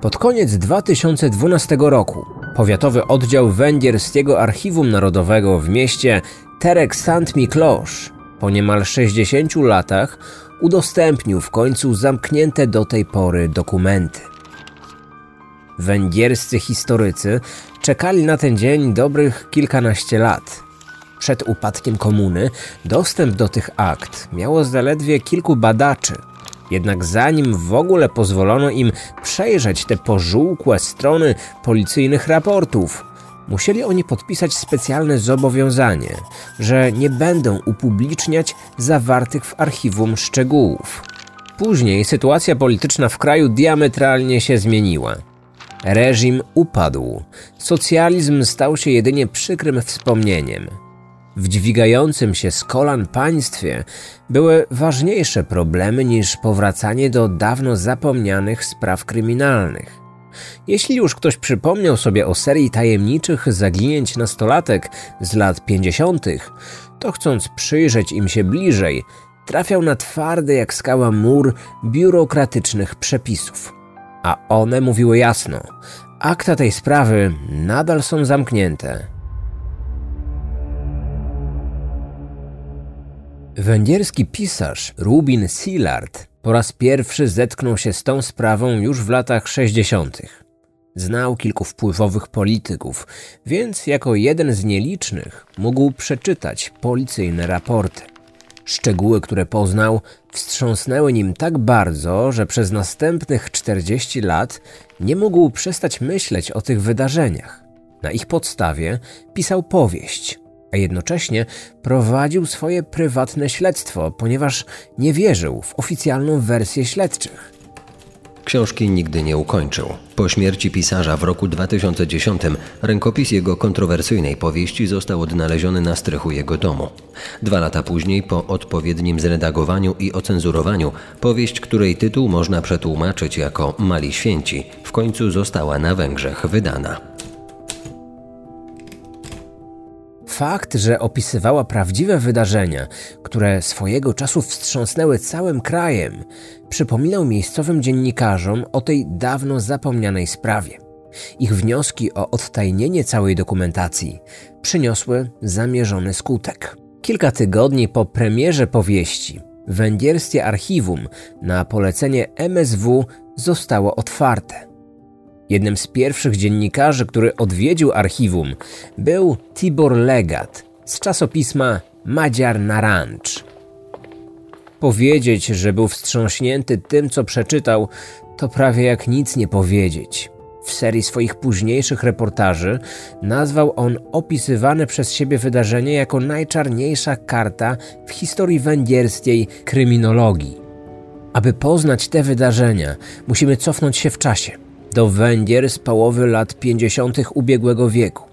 Pod koniec 2012 roku powiatowy oddział węgierskiego Archiwum Narodowego w mieście Terek Saint Miklosz po niemal 60 latach udostępnił w końcu zamknięte do tej pory dokumenty. Węgierscy historycy czekali na ten dzień dobrych kilkanaście lat. Przed upadkiem komuny dostęp do tych akt miało zaledwie kilku badaczy. Jednak zanim w ogóle pozwolono im przejrzeć te pożółkłe strony policyjnych raportów, musieli oni podpisać specjalne zobowiązanie, że nie będą upubliczniać zawartych w archiwum szczegółów. Później sytuacja polityczna w kraju diametralnie się zmieniła. Reżim upadł. Socjalizm stał się jedynie przykrym wspomnieniem. W dźwigającym się z kolan państwie były ważniejsze problemy niż powracanie do dawno zapomnianych spraw kryminalnych. Jeśli już ktoś przypomniał sobie o serii tajemniczych zaginięć nastolatek z lat 50., to chcąc przyjrzeć im się bliżej, trafiał na twardy jak skała mur biurokratycznych przepisów. A one mówiły jasno: akta tej sprawy nadal są zamknięte. Węgierski pisarz Rubin Szilard po raz pierwszy zetknął się z tą sprawą już w latach 60. Znał kilku wpływowych polityków, więc jako jeden z nielicznych mógł przeczytać policyjne raporty. Szczegóły, które poznał, wstrząsnęły nim tak bardzo, że przez następnych 40 lat nie mógł przestać myśleć o tych wydarzeniach. Na ich podstawie pisał powieść, a jednocześnie prowadził swoje prywatne śledztwo, ponieważ nie wierzył w oficjalną wersję śledczych. Książki nigdy nie ukończył. Po śmierci pisarza w roku 2010 rękopis jego kontrowersyjnej powieści został odnaleziony na strychu jego domu. Dwa lata później, po odpowiednim zredagowaniu i ocenzurowaniu, powieść, której tytuł można przetłumaczyć jako Mali Święci, w końcu została na Węgrzech wydana. Fakt, że opisywała prawdziwe wydarzenia, które swojego czasu wstrząsnęły całym krajem, przypominał miejscowym dziennikarzom o tej dawno zapomnianej sprawie. Ich wnioski o odtajnienie całej dokumentacji przyniosły zamierzony skutek. Kilka tygodni po premierze powieści, węgierskie archiwum na polecenie MSW zostało otwarte. Jednym z pierwszych dziennikarzy, który odwiedził archiwum, był Tibor Legat z czasopisma Madziar Narancz. Powiedzieć, że był wstrząśnięty tym, co przeczytał, to prawie jak nic nie powiedzieć. W serii swoich późniejszych reportaży nazwał on opisywane przez siebie wydarzenie jako najczarniejsza karta w historii węgierskiej kryminologii. Aby poznać te wydarzenia, musimy cofnąć się w czasie – do Węgier z połowy lat 50. ubiegłego wieku,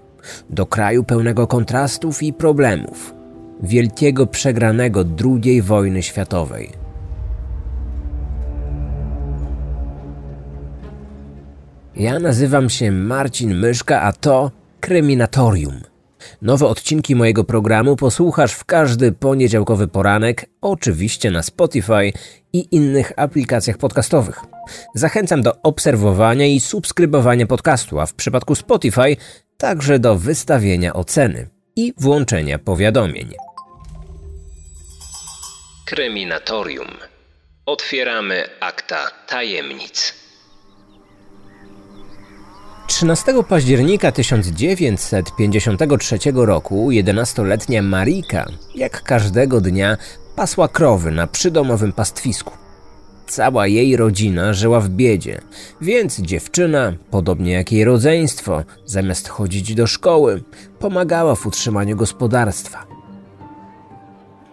do kraju pełnego kontrastów i problemów, wielkiego przegranego II wojny światowej. Ja nazywam się Marcin Myszka, a to Kryminatorium. Nowe odcinki mojego programu posłuchasz w każdy poniedziałkowy poranek, oczywiście na Spotify i innych aplikacjach podcastowych. Zachęcam do obserwowania i subskrybowania podcastu, a w przypadku Spotify także do wystawienia oceny i włączenia powiadomień. Kryminatorium. Otwieramy akta tajemnic. 13 października 1953 roku 11-letnia Marika, jak każdego dnia, pasła krowy na przydomowym pastwisku. Cała jej rodzina żyła w biedzie, więc dziewczyna, podobnie jak jej rodzeństwo, zamiast chodzić do szkoły, pomagała w utrzymaniu gospodarstwa.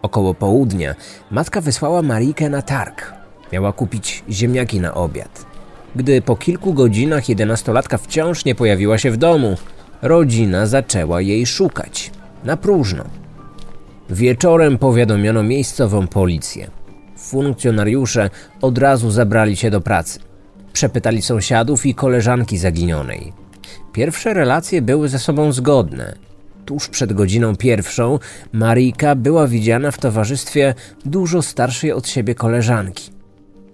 Około południa matka wysłała Marikę na targ. Miała kupić ziemniaki na obiad. Gdy po kilku godzinach jedenastolatka wciąż nie pojawiła się w domu, rodzina zaczęła jej szukać. Na próżno. Wieczorem powiadomiono miejscową policję. Funkcjonariusze od razu zabrali się do pracy. Przepytali sąsiadów i koleżanki zaginionej. Pierwsze relacje były ze sobą zgodne. Tuż przed godziną pierwszą Marika była widziana w towarzystwie dużo starszej od siebie koleżanki.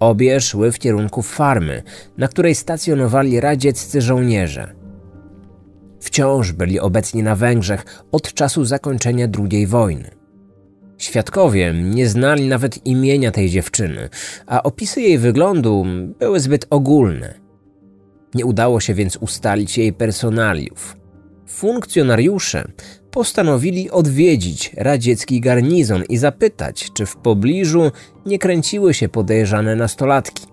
Obie szły w kierunku farmy, na której stacjonowali radzieccy żołnierze. Wciąż byli obecni na Węgrzech od czasu zakończenia II wojny. Świadkowie nie znali nawet imienia tej dziewczyny, a opisy jej wyglądu były zbyt ogólne. Nie udało się więc ustalić jej personaliów. Funkcjonariusze postanowili odwiedzić radziecki garnizon i zapytać, czy w pobliżu nie kręciły się podejrzane nastolatki.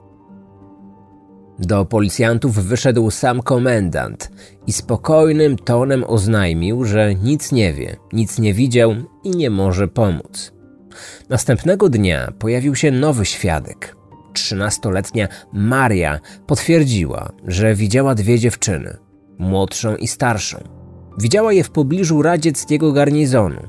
Do policjantów wyszedł sam komendant i spokojnym tonem oznajmił, że nic nie wie, nic nie widział i nie może pomóc. Następnego dnia pojawił się nowy świadek. Trzynastoletnia Maria potwierdziła, że widziała dwie dziewczyny, młodszą i starszą. Widziała je w pobliżu radzieckiego garnizonu.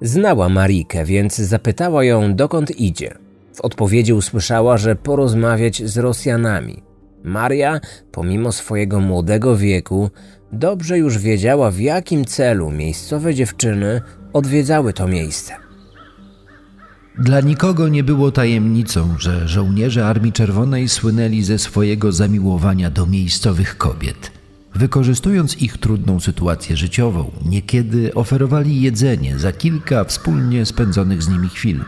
Znała Marikę, więc zapytała ją, dokąd idzie. W odpowiedzi usłyszała, że porozmawiać z Rosjanami. Maria, pomimo swojego młodego wieku, dobrze już wiedziała, w jakim celu miejscowe dziewczyny odwiedzały to miejsce. Dla nikogo nie było tajemnicą, że żołnierze Armii Czerwonej słynęli ze swojego zamiłowania do miejscowych kobiet. Wykorzystując ich trudną sytuację życiową, niekiedy oferowali jedzenie za kilka wspólnie spędzonych z nimi chwil.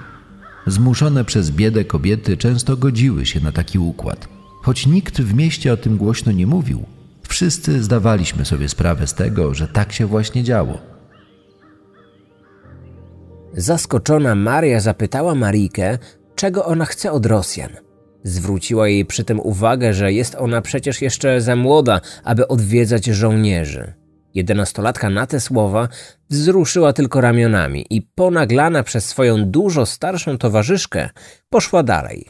Zmuszone przez biedę kobiety często godziły się na taki układ. Choć nikt w mieście o tym głośno nie mówił, wszyscy zdawaliśmy sobie sprawę z tego, że tak się właśnie działo. Zaskoczona Maria zapytała Marikę, czego ona chce od Rosjan. Zwróciła jej przy tym uwagę, że jest ona przecież jeszcze za młoda, aby odwiedzać żołnierzy. Jedenastolatka na te słowa wzruszyła tylko ramionami i ponaglana przez swoją dużo starszą towarzyszkę poszła dalej.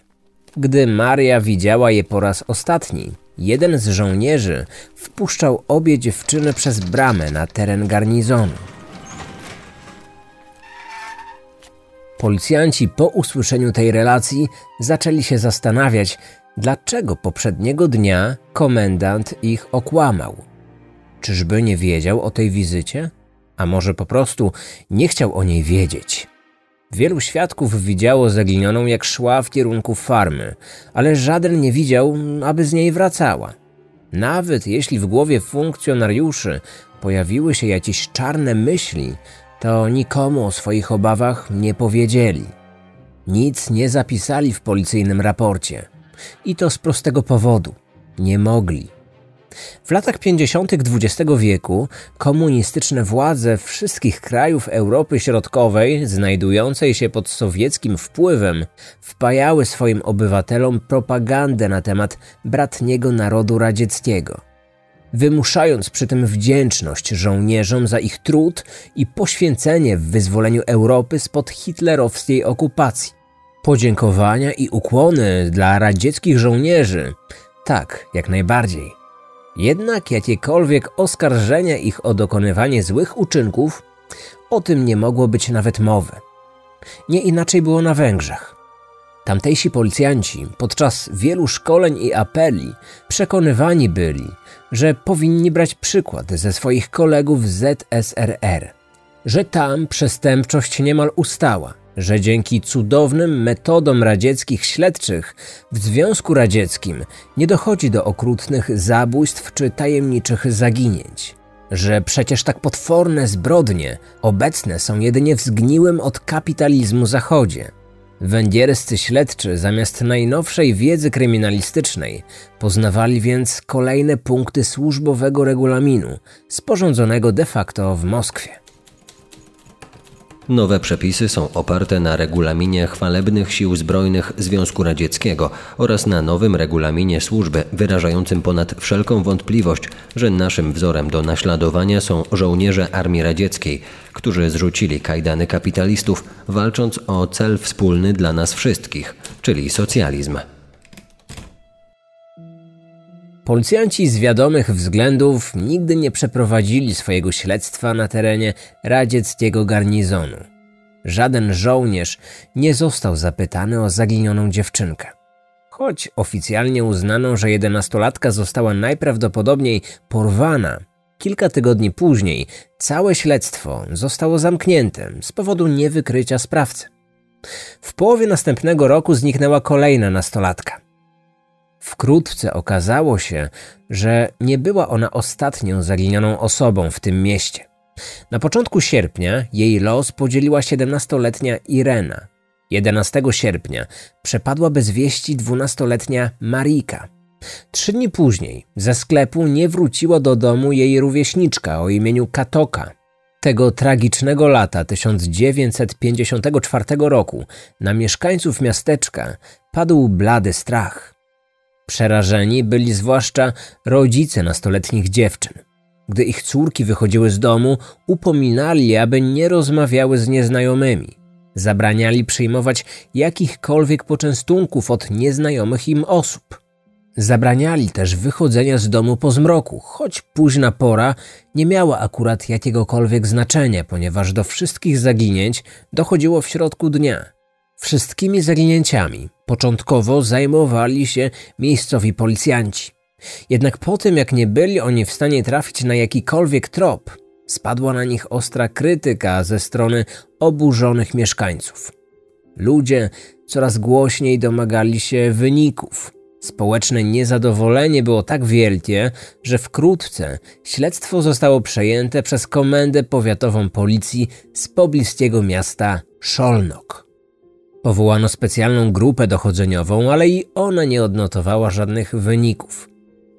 Gdy Maria widziała je po raz ostatni, jeden z żołnierzy wpuszczał obie dziewczyny przez bramę na teren garnizonu. Policjanci po usłyszeniu tej relacji zaczęli się zastanawiać, dlaczego poprzedniego dnia komendant ich okłamał. Czyżby nie wiedział o tej wizycie? A może po prostu nie chciał o niej wiedzieć? Wielu świadków widziało zaginioną, jak szła w kierunku farmy, ale żaden nie widział, aby z niej wracała. Nawet jeśli w głowie funkcjonariuszy pojawiły się jakieś czarne myśli, to nikomu o swoich obawach nie powiedzieli. Nic nie zapisali w policyjnym raporcie. I to z prostego powodu nie mogli. W latach 50. XX wieku komunistyczne władze wszystkich krajów Europy Środkowej, znajdującej się pod sowieckim wpływem, wpajały swoim obywatelom propagandę na temat bratniego narodu radzieckiego, wymuszając przy tym wdzięczność żołnierzom za ich trud i poświęcenie w wyzwoleniu Europy spod hitlerowskiej okupacji. Podziękowania i ukłony dla radzieckich żołnierzy, tak, jak najbardziej. Jednak jakiekolwiek oskarżenia ich o dokonywanie złych uczynków, o tym nie mogło być nawet mowy. Nie inaczej było na Węgrzech. Tamtejsi policjanci podczas wielu szkoleń i apeli przekonywani byli, że powinni brać przykład ze swoich kolegów z ZSRR, że tam przestępczość niemal ustała – że dzięki cudownym metodom radzieckich śledczych w Związku Radzieckim nie dochodzi do okrutnych zabójstw czy tajemniczych zaginięć. Że przecież tak potworne zbrodnie obecne są jedynie w zgniłym od kapitalizmu zachodzie. Węgierscy śledczy zamiast najnowszej wiedzy kryminalistycznej poznawali więc kolejne punkty służbowego regulaminu sporządzonego de facto w Moskwie. Nowe przepisy są oparte na regulaminie chwalebnych sił zbrojnych Związku Radzieckiego oraz na nowym regulaminie służby, wyrażającym ponad wszelką wątpliwość, że naszym wzorem do naśladowania są żołnierze Armii Radzieckiej, którzy zrzucili kajdany kapitalistów, walcząc o cel wspólny dla nas wszystkich, czyli socjalizm. Policjanci z wiadomych względów nigdy nie przeprowadzili swojego śledztwa na terenie radzieckiego garnizonu. Żaden żołnierz nie został zapytany o zaginioną dziewczynkę. Choć oficjalnie uznano, że jedenastolatka została najprawdopodobniej porwana, kilka tygodni później całe śledztwo zostało zamknięte z powodu niewykrycia sprawcy. W połowie następnego roku zniknęła kolejna nastolatka. Wkrótce okazało się, że nie była ona ostatnią zaginioną osobą w tym mieście. Na początku sierpnia jej los podzieliła 17-letnia Irena. 11 sierpnia przepadła bez wieści 12-letnia Marika. Trzy dni później ze sklepu nie wróciła do domu jej rówieśniczka o imieniu Katoka. Tego tragicznego lata 1954 roku na mieszkańców miasteczka padł blady strach. Przerażeni byli zwłaszcza rodzice nastoletnich dziewczyn. Gdy ich córki wychodziły z domu, upominali, aby nie rozmawiały z nieznajomymi. Zabraniali przyjmować jakichkolwiek poczęstunków od nieznajomych im osób. Zabraniali też wychodzenia z domu po zmroku, choć późna pora nie miała akurat jakiegokolwiek znaczenia, ponieważ do wszystkich zaginięć dochodziło w środku dnia. Wszystkimi zaginięciami początkowo zajmowali się miejscowi policjanci. Jednak po tym, jak nie byli oni w stanie trafić na jakikolwiek trop, spadła na nich ostra krytyka ze strony oburzonych mieszkańców. Ludzie coraz głośniej domagali się wyników. Społeczne niezadowolenie było tak wielkie, że wkrótce śledztwo zostało przejęte przez komendę powiatową policji z pobliskiego miasta Szolnok. Powołano specjalną grupę dochodzeniową, ale i ona nie odnotowała żadnych wyników.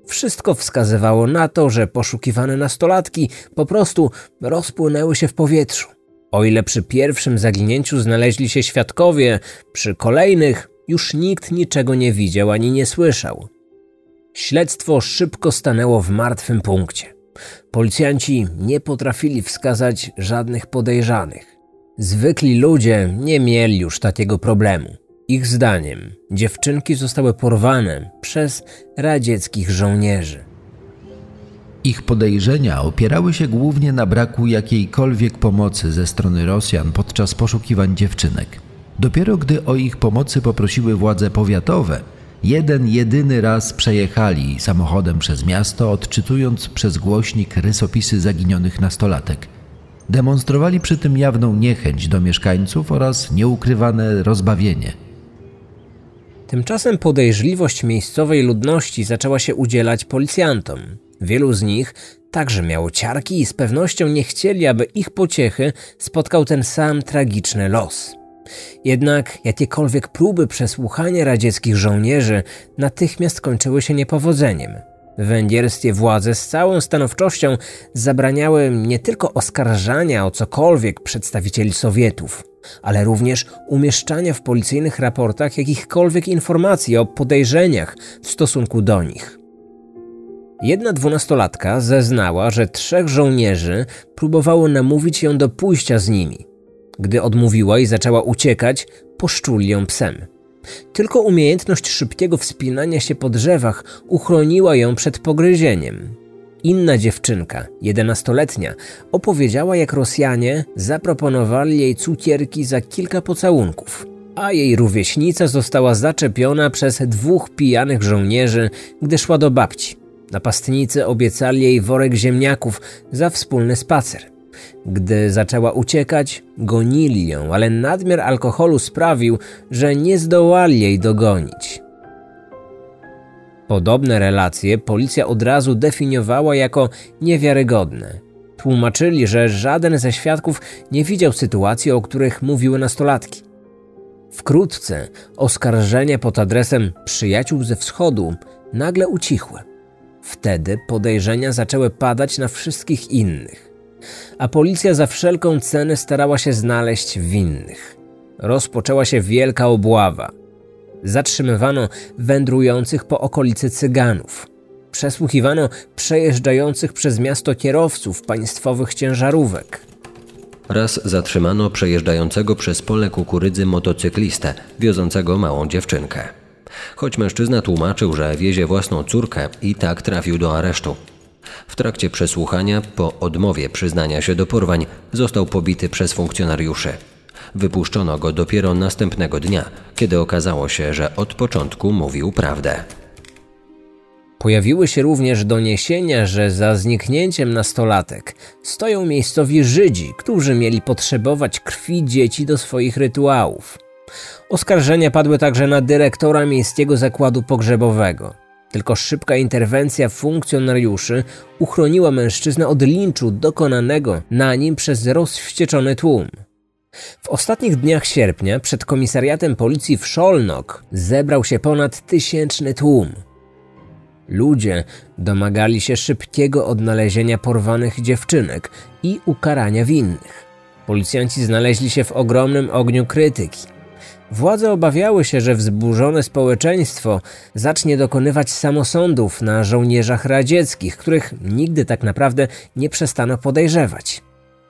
Wszystko wskazywało na to, że poszukiwane nastolatki po prostu rozpłynęły się w powietrzu. O ile przy pierwszym zaginięciu znaleźli się świadkowie, przy kolejnych już nikt niczego nie widział ani nie słyszał. Śledztwo szybko stanęło w martwym punkcie. Policjanci nie potrafili wskazać żadnych podejrzanych. Zwykli ludzie nie mieli już takiego problemu. Ich zdaniem dziewczynki zostały porwane przez radzieckich żołnierzy. Ich podejrzenia opierały się głównie na braku jakiejkolwiek pomocy ze strony Rosjan podczas poszukiwań dziewczynek. Dopiero gdy o ich pomocy poprosiły władze powiatowe, jeden jedyny raz przejechali samochodem przez miasto, odczytując przez głośnik rysopisy zaginionych nastolatek. Demonstrowali przy tym jawną niechęć do mieszkańców oraz nieukrywane rozbawienie – Tymczasem podejrzliwość miejscowej ludności zaczęła się udzielać policjantom. Wielu z nich także miało ciarki i z pewnością nie chcieli, aby ich pociechy spotkał ten sam tragiczny los. Jednak jakiekolwiek próby przesłuchania radzieckich żołnierzy natychmiast kończyły się niepowodzeniem. Węgierskie władze z całą stanowczością zabraniały nie tylko oskarżania o cokolwiek przedstawicieli Sowietów, ale również umieszczania w policyjnych raportach jakichkolwiek informacji o podejrzeniach w stosunku do nich. Jedna dwunastolatka zeznała, że trzech żołnierzy próbowało namówić ją do pójścia z nimi. Gdy odmówiła i zaczęła uciekać, poszczuli ją psem. Tylko umiejętność szybkiego wspinania się po drzewach uchroniła ją przed pogryzieniem. Inna dziewczynka, jedenastoletnia, opowiedziała, jak Rosjanie zaproponowali jej cukierki za kilka pocałunków, a jej rówieśnica została zaczepiona przez dwóch pijanych żołnierzy, gdy szła do babci. Napastnicy obiecali jej worek ziemniaków za wspólny spacer. Gdy zaczęła uciekać, gonili ją, ale nadmiar alkoholu sprawił, że nie zdołali jej dogonić. Podobne relacje policja od razu definiowała jako niewiarygodne. Tłumaczyli, że żaden ze świadków nie widział sytuacji, o których mówiły nastolatki. Wkrótce oskarżenia pod adresem przyjaciół ze wschodu nagle ucichły. Wtedy podejrzenia zaczęły padać na wszystkich innych, a policja za wszelką cenę starała się znaleźć winnych. Rozpoczęła się wielka obława. Zatrzymywano wędrujących po okolicy Cyganów. Przesłuchiwano przejeżdżających przez miasto kierowców państwowych ciężarówek. Raz zatrzymano przejeżdżającego przez pole kukurydzy motocyklistę, wiozącego małą dziewczynkę. Choć mężczyzna tłumaczył, że wiezie własną córkę i tak trafił do aresztu. W trakcie przesłuchania, po odmowie przyznania się do porwań, został pobity przez funkcjonariuszy. Wypuszczono go dopiero następnego dnia, kiedy okazało się, że od początku mówił prawdę. Pojawiły się również doniesienia, że za zniknięciem nastolatek stoją miejscowi Żydzi, którzy mieli potrzebować krwi dzieci do swoich rytuałów. Oskarżenia padły także na dyrektora miejskiego zakładu pogrzebowego. Tylko szybka interwencja funkcjonariuszy uchroniła mężczyznę od linczu dokonanego na nim przez rozwścieczony tłum. W ostatnich dniach sierpnia przed komisariatem policji w Szolnok zebrał się ponad tysięczny tłum. Ludzie domagali się szybkiego odnalezienia porwanych dziewczynek i ukarania winnych. Policjanci znaleźli się w ogromnym ogniu krytyki. Władze obawiały się, że wzburzone społeczeństwo zacznie dokonywać samosądów na żołnierzach radzieckich, których nigdy tak naprawdę nie przestano podejrzewać.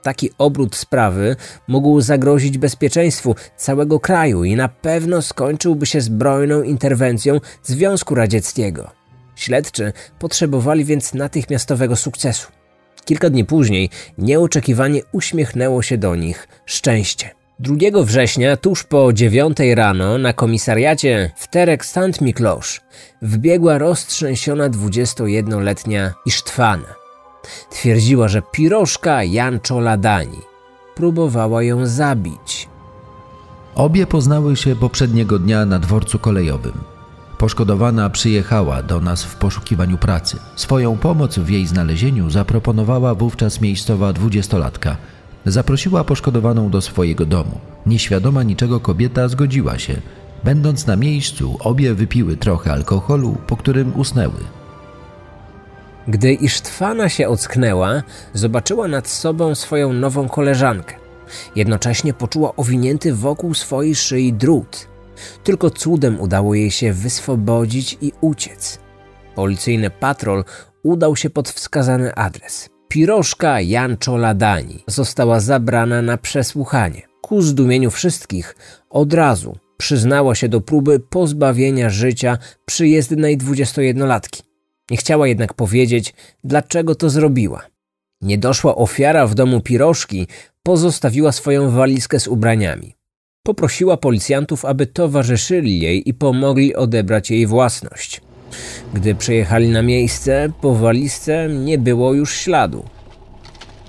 Taki obrót sprawy mógł zagrozić bezpieczeństwu całego kraju i na pewno skończyłby się zbrojną interwencją Związku Radzieckiego. Śledczy potrzebowali więc natychmiastowego sukcesu. Kilka dni później nieoczekiwanie uśmiechnęło się do nich szczęście. 2 września, tuż po 9 rano, na komisariacie w Terek St. Miklosz wbiegła roztrzęsiona 21-letnia Isztwana. Twierdziła, że pirożka Jancho Ladani próbowała ją zabić. Obie poznały się poprzedniego dnia na dworcu kolejowym. Poszkodowana przyjechała do nas w poszukiwaniu pracy. Swoją pomoc w jej znalezieniu zaproponowała wówczas miejscowa dwudziestolatka. Zaprosiła poszkodowaną do swojego domu. Nieświadoma niczego kobieta zgodziła się. Będąc na miejscu, obie wypiły trochę alkoholu, po którym usnęły. Gdy Isztwana się ocknęła, zobaczyła nad sobą swoją nową koleżankę. Jednocześnie poczuła owinięty wokół swojej szyi drut. Tylko cudem udało jej się wyswobodzić i uciec. Policyjny patrol udał się pod wskazany adres. Pirożka Jancho Ladani została zabrana na przesłuchanie. Ku zdumieniu wszystkich od razu przyznała się do próby pozbawienia życia przyjezdnej 21-latki. Nie chciała jednak powiedzieć, dlaczego to zrobiła. Niedoszła ofiara w domu pirożki pozostawiła swoją walizkę z ubraniami. Poprosiła policjantów, aby towarzyszyli jej i pomogli odebrać jej własność. Gdy przyjechali na miejsce, po walizce nie było już śladu.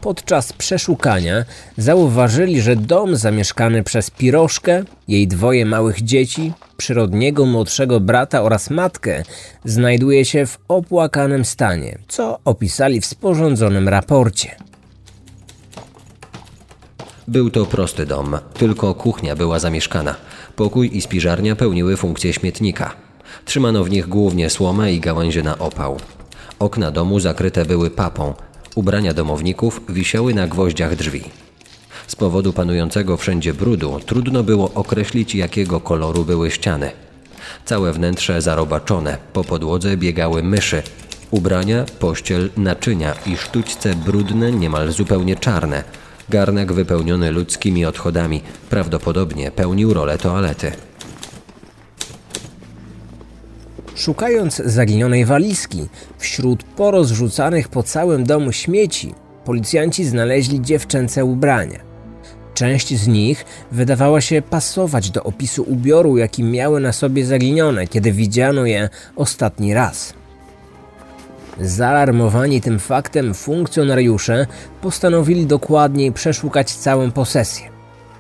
Podczas przeszukania zauważyli, że dom zamieszkany przez Piroszkę, jej dwoje małych dzieci, przyrodniego młodszego brata oraz matkę znajduje się w opłakanym stanie, co opisali w sporządzonym raporcie. Był to prosty dom, tylko kuchnia była zamieszkana. Pokój i spiżarnia pełniły funkcję śmietnika. Trzymano w nich głównie słomę i gałęzie na opał. Okna domu zakryte były papą, Ubrania domowników wisiały na gwoździach drzwi. Z powodu panującego wszędzie brudu trudno było określić, jakiego koloru były ściany. Całe wnętrze zarobaczone, po podłodze biegały myszy. Ubrania, pościel, naczynia i sztućce brudne, niemal zupełnie czarne. Garnek wypełniony ludzkimi odchodami prawdopodobnie pełnił rolę toalety. Szukając zaginionej walizki wśród porozrzucanych po całym domu śmieci, policjanci znaleźli dziewczęce ubrania. Część z nich wydawała się pasować do opisu ubioru, jaki miały na sobie zaginione, kiedy widziano je ostatni raz. Zaalarmowani tym faktem funkcjonariusze postanowili dokładniej przeszukać całą posesję.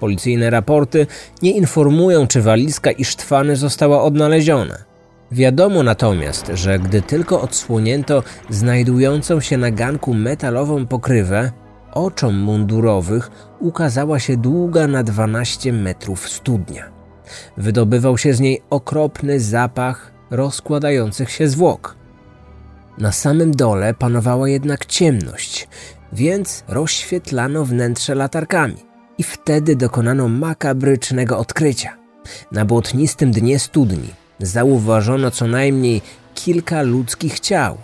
Policyjne raporty nie informują, czy walizka i sztwany została odnaleziona. Wiadomo natomiast, że gdy tylko odsłonięto znajdującą się na ganku metalową pokrywę, oczom mundurowych ukazała się długa na 12 metrów studnia. Wydobywał się z niej okropny zapach rozkładających się zwłok. Na samym dole panowała jednak ciemność, więc rozświetlano wnętrze latarkami i wtedy dokonano makabrycznego odkrycia. Na błotnistym dnie studni zauważono co najmniej kilka ludzkich ciał.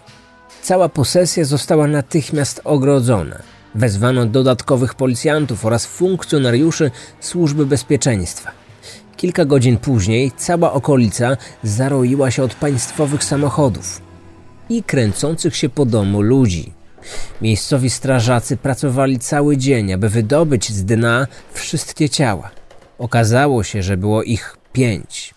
Cała posesja została natychmiast ogrodzona. Wezwano dodatkowych policjantów oraz funkcjonariuszy służby bezpieczeństwa. Kilka godzin później cała okolica zaroiła się od państwowych samochodów i kręcących się po domu ludzi. Miejscowi strażacy pracowali cały dzień, aby wydobyć z dna wszystkie ciała. Okazało się, że było ich pięć.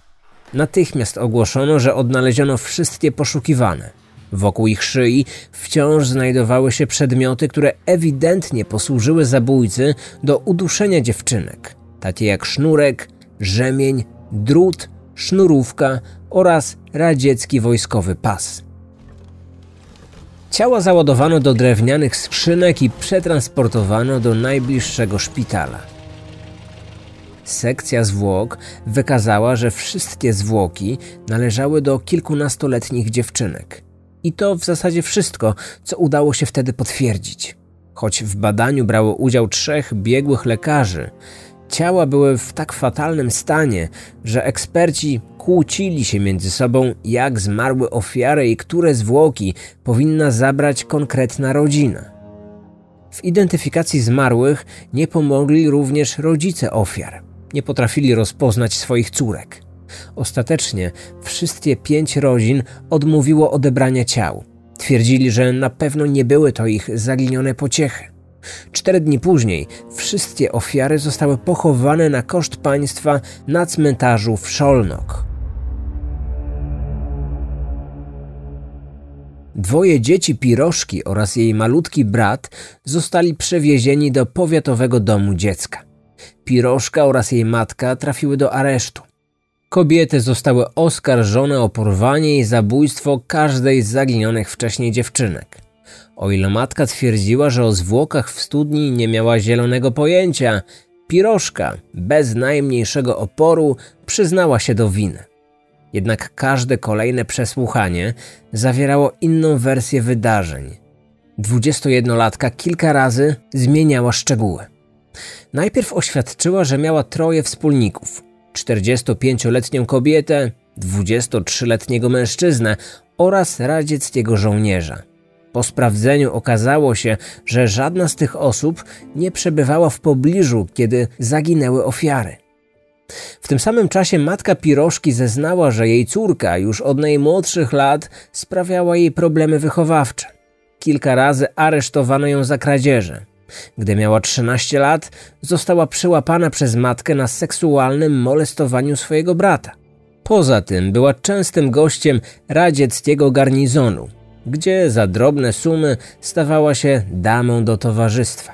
Natychmiast ogłoszono, że odnaleziono wszystkie poszukiwane. Wokół ich szyi wciąż znajdowały się przedmioty, które ewidentnie posłużyły zabójcy do uduszenia dziewczynek, takie jak sznurek, rzemień, drut, sznurówka oraz radziecki wojskowy pas. Ciała załadowano do drewnianych skrzynek i przetransportowano do najbliższego szpitala. Sekcja zwłok wykazała, że wszystkie zwłoki należały do kilkunastoletnich dziewczynek. I to w zasadzie wszystko, co udało się wtedy potwierdzić. Choć w badaniu brało udział trzech biegłych lekarzy, ciała były w tak fatalnym stanie, że eksperci kłócili się między sobą, jak zmarły ofiary i które zwłoki powinna zabrać konkretna rodzina. W identyfikacji zmarłych nie pomogli również rodzice ofiar. Nie potrafili rozpoznać swoich córek. Ostatecznie wszystkie pięć rodzin odmówiło odebrania ciał. Twierdzili, że na pewno nie były to ich zaginione pociechy. Cztery dni później wszystkie ofiary zostały pochowane na koszt państwa na cmentarzu w Szolnok. Dwoje dzieci Piroszki oraz jej malutki brat zostali przewiezieni do powiatowego domu dziecka. Piroszka oraz jej matka trafiły do aresztu. Kobiety zostały oskarżone o porwanie i zabójstwo każdej z zaginionych wcześniej dziewczynek. O ile matka twierdziła, że o zwłokach w studni nie miała zielonego pojęcia, Piroszka bez najmniejszego oporu przyznała się do winy. Jednak każde kolejne przesłuchanie zawierało inną wersję wydarzeń. 21-latka kilka razy zmieniała szczegóły. Najpierw oświadczyła, że miała troje wspólników: 45-letnią kobietę, 23-letniego mężczyznę oraz radzieckiego żołnierza. Po sprawdzeniu okazało się, że żadna z tych osób nie przebywała w pobliżu, kiedy zaginęły ofiary. W tym samym czasie matka Piroszki zeznała, że jej córka już od najmłodszych lat sprawiała jej problemy wychowawcze. Kilka razy aresztowano ją za kradzieże. Gdy miała 13 lat, została przyłapana przez matkę na seksualnym molestowaniu swojego brata. Poza tym była częstym gościem radzieckiego garnizonu, gdzie za drobne sumy stawała się damą do towarzystwa.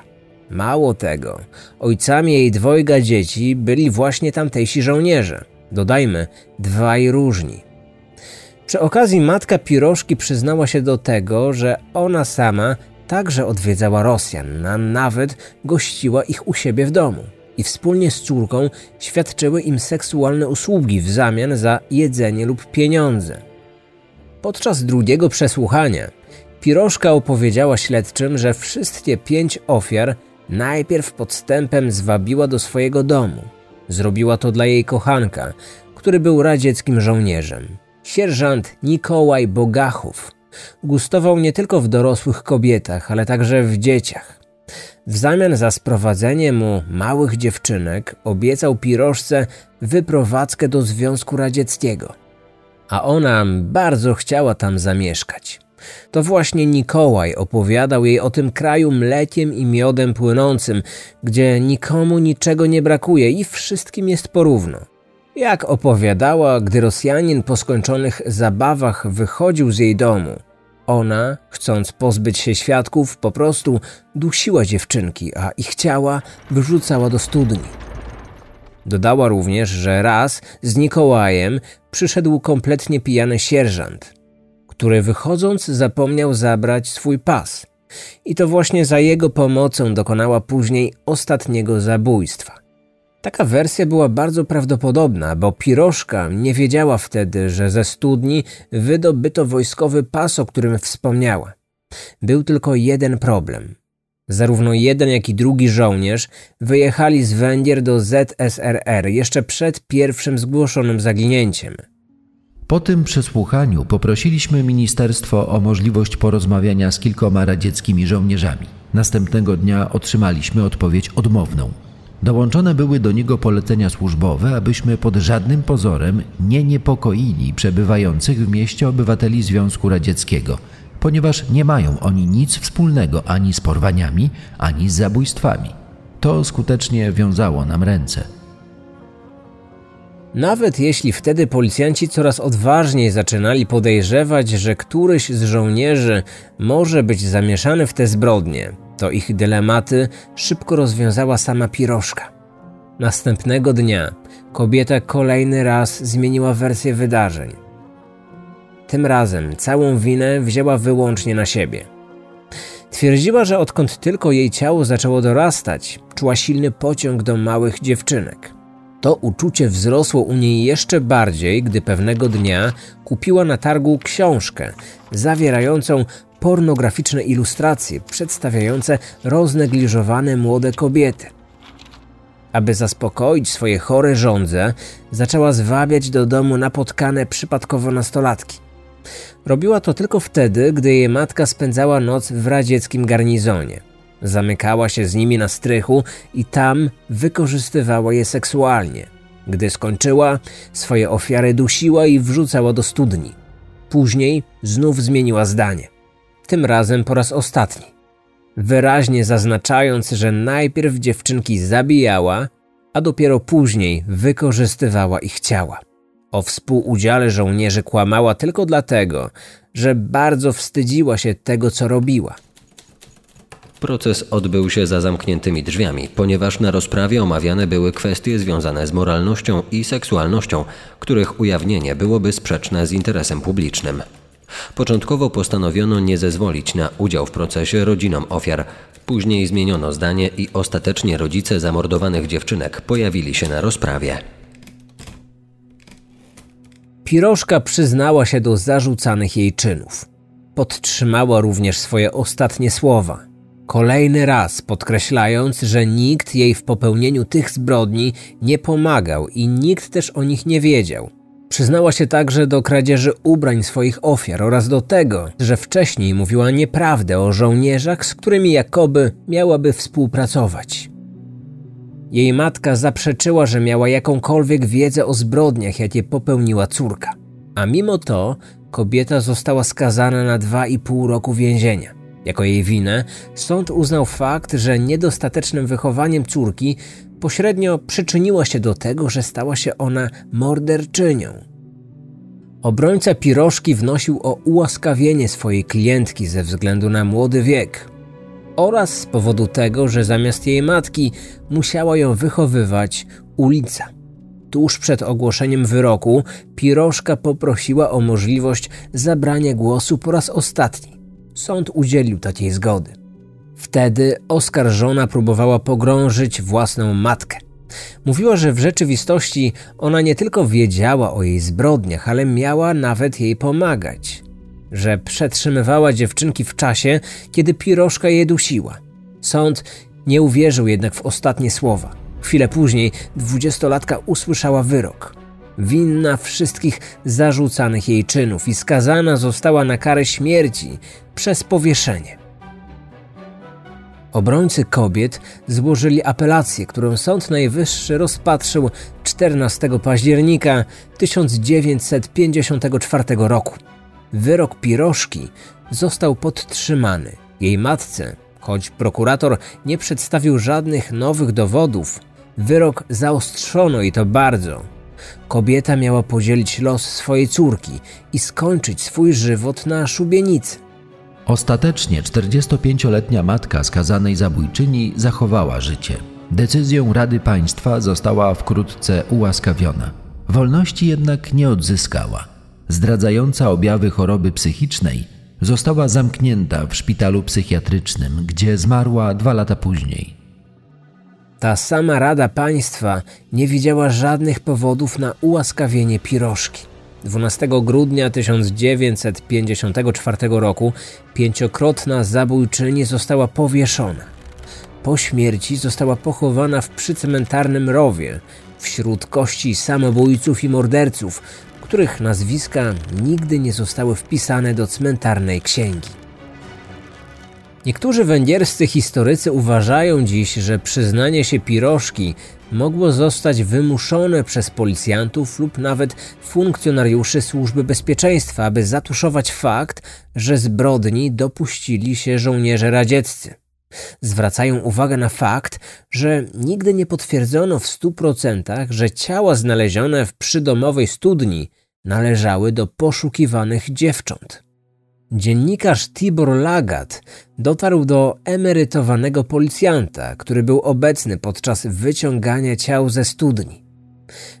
Mało tego, ojcami jej dwojga dzieci byli właśnie tamtejsi żołnierze. Dodajmy, dwaj różni. Przy okazji matka Piroszki przyznała się do tego, że ona sama także odwiedzała Rosjan, a nawet gościła ich u siebie w domu i wspólnie z córką świadczyły im seksualne usługi w zamian za jedzenie lub pieniądze. Podczas drugiego przesłuchania Piroszka opowiedziała śledczym, że wszystkie pięć ofiar najpierw podstępem zwabiła do swojego domu. Zrobiła to dla jej kochanka, który był radzieckim żołnierzem. Sierżant Nikołaj Bogachów gustował nie tylko w dorosłych kobietach, ale także w dzieciach. W zamian za sprowadzenie mu małych dziewczynek obiecał Piroszce wyprowadzkę do Związku Radzieckiego. A ona bardzo chciała tam zamieszkać. To właśnie Nikołaj opowiadał jej o tym kraju mlekiem i miodem płynącym, gdzie nikomu niczego nie brakuje i wszystkim jest porówno. Jak opowiadała, gdy Rosjanin po skończonych zabawach wychodził z jej domu, ona, chcąc pozbyć się świadków, po prostu dusiła dziewczynki, a ich ciała wyrzucała do studni. Dodała również, że raz z Nikołajem przyszedł kompletnie pijany sierżant, który wychodząc zapomniał zabrać swój pas. I to właśnie za jego pomocą dokonała później ostatniego zabójstwa. Taka wersja była bardzo prawdopodobna, bo Piroszka nie wiedziała wtedy, że ze studni wydobyto wojskowy pas, o którym wspomniała. Był tylko jeden problem. Zarówno jeden, jak i drugi żołnierz wyjechali z Węgier do ZSRR jeszcze przed pierwszym zgłoszonym zaginięciem. Po tym przesłuchaniu poprosiliśmy ministerstwo o możliwość porozmawiania z kilkoma radzieckimi żołnierzami. Następnego dnia otrzymaliśmy odpowiedź odmowną. Dołączone były do niego polecenia służbowe, abyśmy pod żadnym pozorem nie niepokoili przebywających w mieście obywateli Związku Radzieckiego, ponieważ nie mają oni nic wspólnego ani z porwaniami, ani z zabójstwami. To skutecznie wiązało nam ręce. Nawet jeśli wtedy policjanci coraz odważniej zaczynali podejrzewać, że któryś z żołnierzy może być zamieszany w te zbrodnie, to ich dylematy szybko rozwiązała sama Piroszka. Następnego dnia kobieta kolejny raz zmieniła wersję wydarzeń. Tym razem całą winę wzięła wyłącznie na siebie. Twierdziła, że odkąd tylko jej ciało zaczęło dorastać, czuła silny pociąg do małych dziewczynek. To uczucie wzrosło u niej jeszcze bardziej, gdy pewnego dnia kupiła na targu książkę zawierającą pornograficzne ilustracje przedstawiające roznegliżowane młode kobiety. Aby zaspokoić swoje chore żądze, zaczęła zwabiać do domu napotkane przypadkowo nastolatki. Robiła to tylko wtedy, gdy jej matka spędzała noc w radzieckim garnizonie. Zamykała się z nimi na strychu i tam wykorzystywała je seksualnie. Gdy skończyła, swoje ofiary dusiła i wrzucała do studni. Później znów zmieniła zdanie. Tym razem po raz ostatni. Wyraźnie zaznaczając, że najpierw dziewczynki zabijała, a dopiero później wykorzystywała ich ciała. O współudziale żołnierzy kłamała tylko dlatego, że bardzo wstydziła się tego, co robiła. Proces odbył się za zamkniętymi drzwiami, ponieważ na rozprawie omawiane były kwestie związane z moralnością i seksualnością, których ujawnienie byłoby sprzeczne z interesem publicznym. Początkowo postanowiono nie zezwolić na udział w procesie rodzinom ofiar. Później zmieniono zdanie i ostatecznie rodzice zamordowanych dziewczynek pojawili się na rozprawie. Pirożka przyznała się do zarzucanych jej czynów. Podtrzymała również swoje ostatnie słowa. Kolejny raz podkreślając, że nikt jej w popełnieniu tych zbrodni nie pomagał i nikt też o nich nie wiedział. Przyznała się także do kradzieży ubrań swoich ofiar oraz do tego, że wcześniej mówiła nieprawdę o żołnierzach, z którymi jakoby miałaby współpracować. Jej matka zaprzeczyła, że miała jakąkolwiek wiedzę o zbrodniach, jakie popełniła córka. A mimo to kobieta została skazana na dwa i pół roku więzienia. Jako jej winę sąd uznał fakt, że niedostatecznym wychowaniem córki pośrednio przyczyniła się do tego, że stała się ona morderczynią. Obrońca Pirożki wnosił o ułaskawienie swojej klientki ze względu na młody wiek oraz z powodu tego, że zamiast jej matki musiała ją wychowywać ulica. Tuż przed ogłoszeniem wyroku Pirożka poprosiła o możliwość zabrania głosu po raz ostatni. Sąd udzielił takiej zgody. Wtedy oskarżona próbowała pogrążyć własną matkę. Mówiła, że w rzeczywistości ona nie tylko wiedziała o jej zbrodniach, ale miała nawet jej pomagać. Że przetrzymywała dziewczynki w czasie, kiedy pirożka je dusiła. Sąd nie uwierzył jednak w ostatnie słowa. Chwilę później dwudziestolatka usłyszała wyrok. Winna wszystkich zarzucanych jej czynów i skazana została na karę śmierci przez powieszenie. Obrońcy kobiet złożyli apelację, którą Sąd Najwyższy rozpatrzył 14 października 1954 roku. Wyrok Pirożki został podtrzymany. Jej matce, choć prokurator nie przedstawił żadnych nowych dowodów, wyrok zaostrzono i to bardzo. Kobieta miała podzielić los swojej córki i skończyć swój żywot na szubienicy. Ostatecznie 45-letnia matka skazanej zabójczyni zachowała życie. Decyzją Rady Państwa została wkrótce ułaskawiona. Wolności jednak nie odzyskała. Zdradzająca objawy choroby psychicznej została zamknięta w szpitalu psychiatrycznym, gdzie zmarła dwa lata później. Ta sama Rada Państwa nie widziała żadnych powodów na ułaskawienie pirożki. 12 grudnia 1954 roku pięciokrotna zabójczyni została powieszona. Po śmierci została pochowana w przycmentarnym rowie wśród kości samobójców i morderców, których nazwiska nigdy nie zostały wpisane do cmentarnej księgi. Niektórzy węgierscy historycy uważają dziś, że przyznanie się pirożki mogło zostać wymuszone przez policjantów lub nawet funkcjonariuszy służby bezpieczeństwa, aby zatuszować fakt, że zbrodni dopuścili się żołnierze radzieccy. Zwracają uwagę na fakt, że nigdy nie potwierdzono w stu procentach, że ciała znalezione w przydomowej studni należały do poszukiwanych dziewcząt. Dziennikarz Tibor Lagat dotarł do emerytowanego policjanta, który był obecny podczas wyciągania ciał ze studni.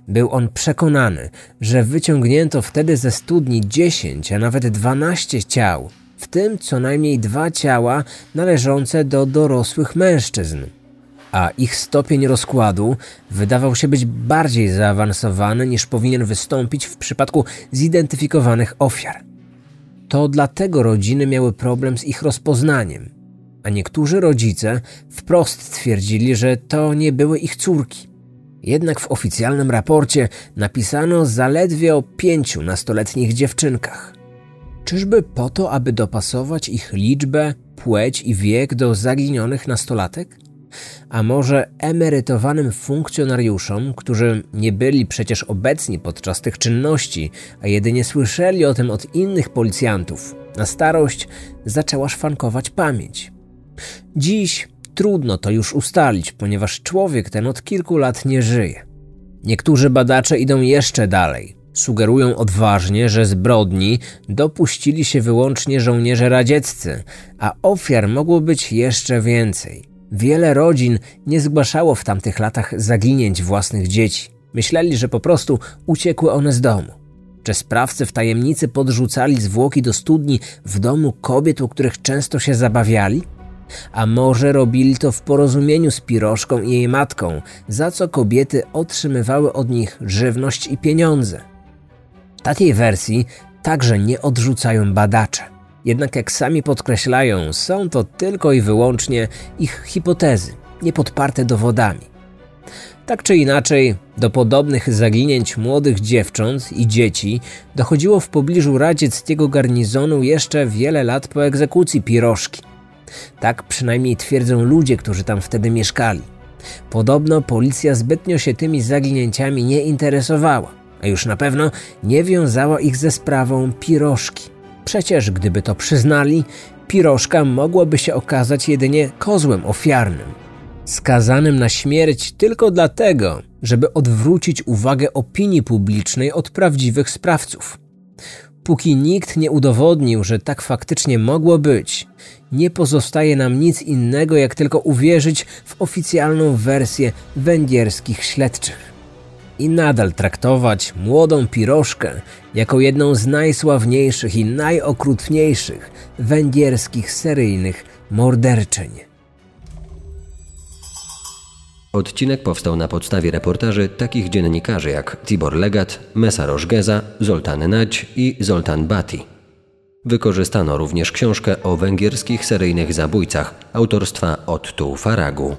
Był on przekonany, że wyciągnięto wtedy ze studni 10, a nawet 12 ciał, w tym co najmniej dwa ciała należące do dorosłych mężczyzn. A ich stopień rozkładu wydawał się być bardziej zaawansowany niż powinien wystąpić w przypadku zidentyfikowanych ofiar. To dlatego rodziny miały problem z ich rozpoznaniem, a niektórzy rodzice wprost twierdzili, że to nie były ich córki. Jednak w oficjalnym raporcie napisano zaledwie o pięciu nastoletnich dziewczynkach. Czyżby po to, aby dopasować ich liczbę, płeć i wiek do zaginionych nastolatek? A może emerytowanym funkcjonariuszom, którzy nie byli przecież obecni podczas tych czynności, a jedynie słyszeli o tym od innych policjantów, na starość zaczęła szwankować pamięć. Dziś trudno to już ustalić, ponieważ człowiek ten od kilku lat nie żyje. Niektórzy badacze idą jeszcze dalej. Sugerują odważnie, że zbrodni dopuścili się wyłącznie żołnierze radzieccy, a ofiar mogło być jeszcze więcej. Wiele rodzin nie zgłaszało w tamtych latach zaginięć własnych dzieci. Myśleli, że po prostu uciekły one z domu. Czy sprawcy w tajemnicy podrzucali zwłoki do studni w domu kobiet, u których często się zabawiali? A może robili to w porozumieniu z Pirożką i jej matką, za co kobiety otrzymywały od nich żywność i pieniądze? Takiej wersji także nie odrzucają badacze. Jednak jak sami podkreślają, są to tylko i wyłącznie ich hipotezy, niepodparte dowodami. Tak czy inaczej, do podobnych zaginięć młodych dziewcząt i dzieci dochodziło w pobliżu radzieckiego garnizonu jeszcze wiele lat po egzekucji Pirożki. Tak przynajmniej twierdzą ludzie, którzy tam wtedy mieszkali. Podobno policja zbytnio się tymi zaginięciami nie interesowała, a już na pewno nie wiązała ich ze sprawą Pirożki. Przecież gdyby to przyznali, Pirożka mogłaby się okazać jedynie kozłem ofiarnym, skazanym na śmierć tylko dlatego, żeby odwrócić uwagę opinii publicznej od prawdziwych sprawców. Póki nikt nie udowodnił, że tak faktycznie mogło być, nie pozostaje nam nic innego, jak tylko uwierzyć w oficjalną wersję węgierskich śledczych i nadal traktować młodą pirożkę jako jedną z najsławniejszych i najokrutniejszych węgierskich seryjnych morderczyń. Odcinek powstał na podstawie reportaży takich dziennikarzy jak Tibor Legat, Mesarosz Geza, Zoltan Nać i Zoltan Bati. Wykorzystano również książkę o węgierskich seryjnych zabójcach autorstwa Ottu Faragu.